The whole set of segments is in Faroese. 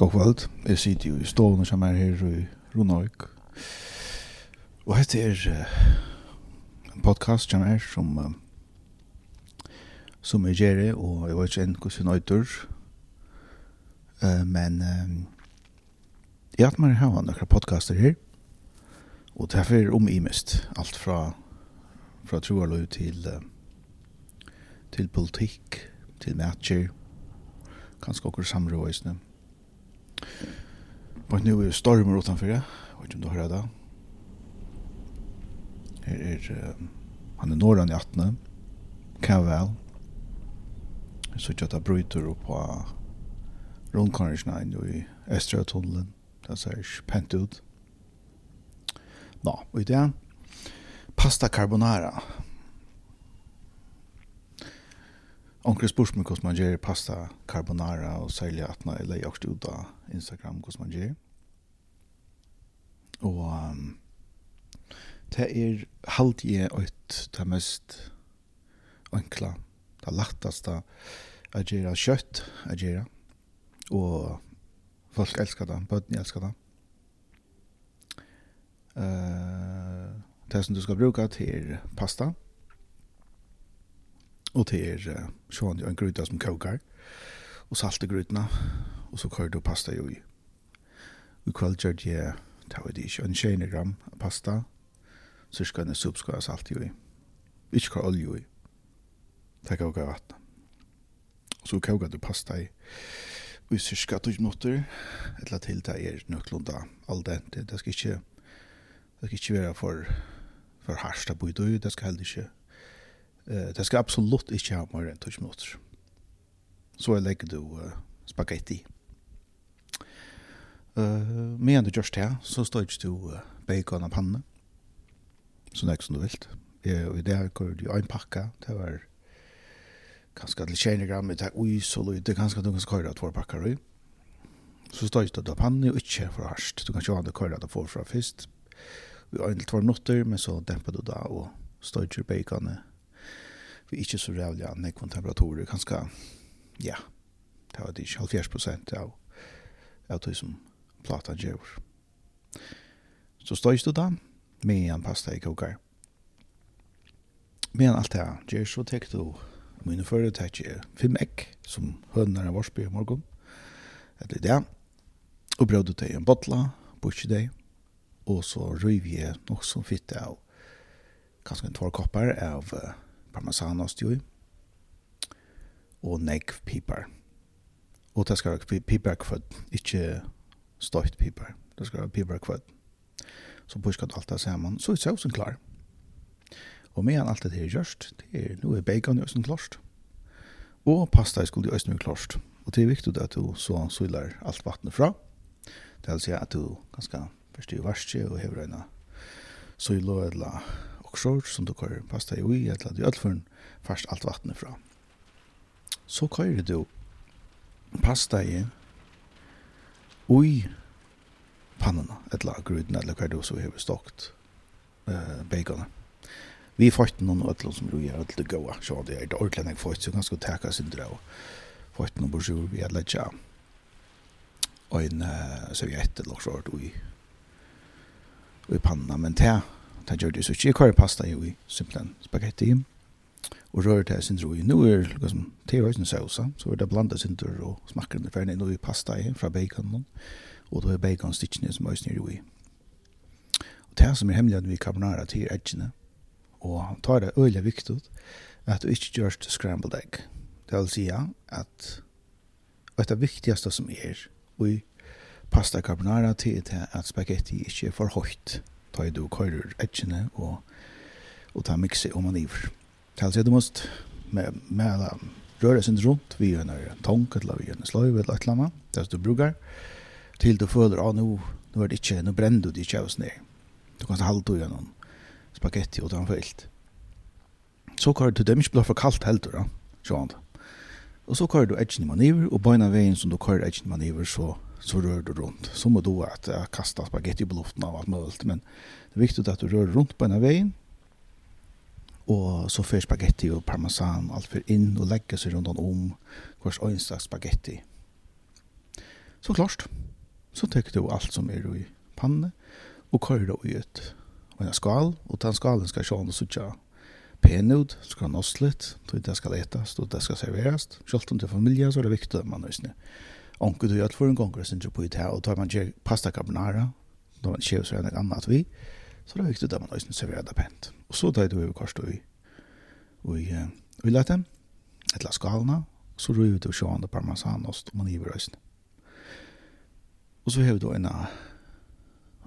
God kvöld. Jeg sitter jo i stående som er her i Ronøyk. Og dette er uh, en podcast som er som uh, som er gjerne, og jeg vet ikke enn hvordan jeg nøyder. Uh, men uh, jeg har hatt meg her noen podcaster her. Og det er om imest. Alt fra fra troarløy til uh, til politikk, til matcher, kanskje også samrådøysene. Bort nu er stormer utanför det. Jag vet inte om du hör det. Här är... Han är norran i 18. Kan väl. Jag såg att jag bryter upp på rundkarnisna inne i Estra tunneln. Det ser pent ut. Nå, och i det. Pasta carbonara. Onkel spurs mig hur man gör pasta carbonara och sälja att när eller jag stod där Instagram kos man gör. Och um, det är halt i ett det mest enkla, det lättaste att göra kött att göra. Och folk älskar det, bötten älskar det. Eh, uh, det som du ska bruka till pasta. Og til er sånn en gryta som kokar, og salte grytene, og så kører du pasta jo i. Vi kvelder det, det var det ikke, en tjene gram pasta, så skal en sup skal ha salt jo i. Ikke kvar olje jo i. Det er kokar vatten. Og så kokar du pasta i, i cirka 20 minutter, eller til det er nøklunda all den, Det skal ikke, det skal ikke være for, for harsta å i det skal heller ikke Eh, det skal absolutt ikke ha mer enn 20 minutter. Så jeg legger du uh, spagetti. Uh, men du gjørst her, så står ikke du uh, bacon av panne. Så det nek som du vil. Jeg, og i det her går du en pakke. Det var ganske litt tjener gram. Det er ui så løy. Det er kanskje du kan skøre två pakker i. Så står ikke du av panne og ikke for harst. Du kan ikke ha det køyre at du får fra først. Vi har en til två minutter, men så demper du da og står ikke baconet vi ikke så rævlig an nekvån temperaturer, kanskje, ja, det var ikke 70 prosent av, av det som platan gjør. Så støys du da, med en pasta i kokar. Men alt det her, gjør så tek du mine fører tek jeg fem egg, som hønner av varsby i morgen, eller det, og brød du til en bottla, i deg, og så røy vi nok som fitte av kanskje en tår kopper av uh, parmesanost jo, og negv piper. Og det skal være piper kvød, ikke støyt piper. Det skal være piper kvød. Så puskat alt det sammen, så er sausen klar. Og medan alt det er gjørst, det er nå er bacon i østen klarst. Og pasta skulle i østen klarst. Og det er viktig at du så søler alt vattnet fra. Det vil si at du ganske først i verste og hever en søler eller og sår som du kører pasta i ui, eller du ødelføren først alt vattnet fra. Så kører du pasta i ui pannene, eller gruden, eller hva du så har stokt uh, baconet. Vi fått noen ødler som roer ødler gåa, så det er det ordentlig jeg fått, så ganske teka sin drå. Fått noen borsjur, vi hadde ikke og en uh, serviett eller så, og i, og panna, men det ta gjør det så ikke. Jeg kører pasta jo i simpelthen spagetti, og rører det sin i. Nå er det liksom tilhøysen sausa, så er det blandet sin tur og smakker den ferdig. Nå er pasta i fra baconen, og da er baconstikkene som øysen er i. Og det som er hemmeligheten vi carbonara til edgene, og tar det øyelig viktig, at du ikke gjør scrambled egg. Det vil si at Og det viktigaste som er i pasta carbonara til at spagetti ikke er for høyt ta i du køyrer etkjene og, og ta mikse om man iver. Tals jeg du måst med, med røre sin rundt vi en tonk, eller vi en sløy eller et eller annet, det du brukar, til du føler, ah, nå, nå er det ikke, nå brenner du det ikke av ned. Du kan halda i gjennom spagetti og ta en fyllt. Så kører du det er ikke blir for kaldt heldur, da, sånn. Og så kører du etkjene man iver, og beina veien som du kører etkjene man iver, så så rör du runt. Så må du att jag kasta spagetti på luften av allt möjligt. Men det är viktigt att du rör runt på den här vägen. Och så för spagetti och parmesan allt för in och lägger sig runt om vars önsta spagetti. Så klart. Så täcker du allt som är i panne och kör det ut. Och en skal och den skalen ska sjön och såtja pen ut, ska noslet, då det ska ätas, då det ska serveras. Självt om det är familj så är det viktigt att man är onku du gjør for en gang, synes jeg på ut her, og tar man ikke pasta carbonara, da man gjør så gjerne annet vi, så det er viktig at man også serverer det pent. Og så tar du over kors du i, og i, og i et la skalene, så røy ut og sjående parmesanost, og man giver øyne. Og så har vi da en,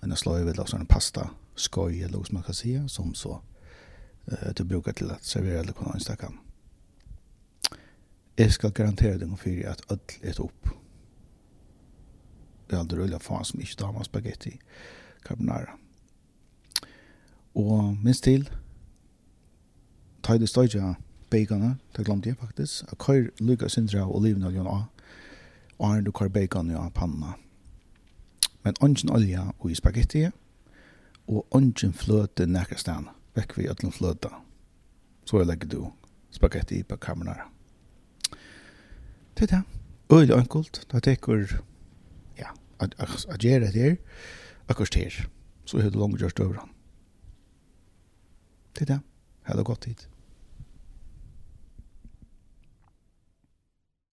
en sløy, eller sånn pasta, skoj, eller hva man kan si, som så uh, du brukar til at servera eller kunne ønstakan. Jeg skal garantere deg for at ødel er opp det er aldri røyla faen som ikke damer spagetti carbonara. Og minst til, ta i det støyja bacona, det glemte jeg faktisk, og køyr lykka sindra av olivenoljen av, og er du køyr bacon i panna. Men ongen olja og i spagetti, og ongen fløte nekka stan, vekk vi ötlen fløte. Så jeg legger du spagetti på carbonara. Det er det. Øyla enkelt, det tekur å gjøre det her, akkurat her, så har det langt gjort over han. Det er det. Ha det godt.